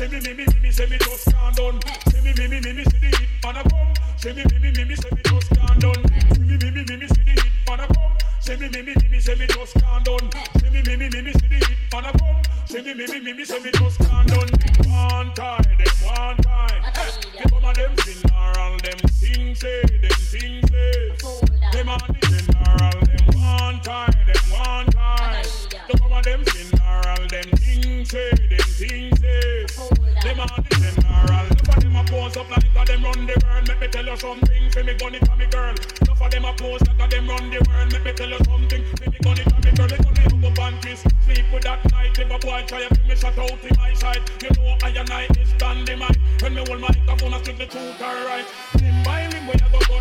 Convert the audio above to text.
say me me me me semi just can't done. See me, me, me, me, me, see the hit man a come. See me, me, me, me, me, say me just can't done. See me, me, me, me, me, see the hit man a come. See me, me, me, me, me, say me just can't done. See me, me, me, me, me, see the hit man a come. See me, me, me, me, me, say me just can't done. One time, them one time. Come on, them funeral, them things say, them things say. Them on the funeral, them one time, them one time. Come on, them funeral, them things say, them things say. Them on the funeral, look at them a pose up like a them run the world. Let me tell you something, say me gun it for me girl. Enough of them a pose like a them run the world. Let me tell you something, say me gun it for me girl. Me gun it up and kiss, sleep with that night. If a boy try to me shut out in my side, you know I and I is mine. When me hold my microphone, I speak the truth alright. Limb by limb, where you go, go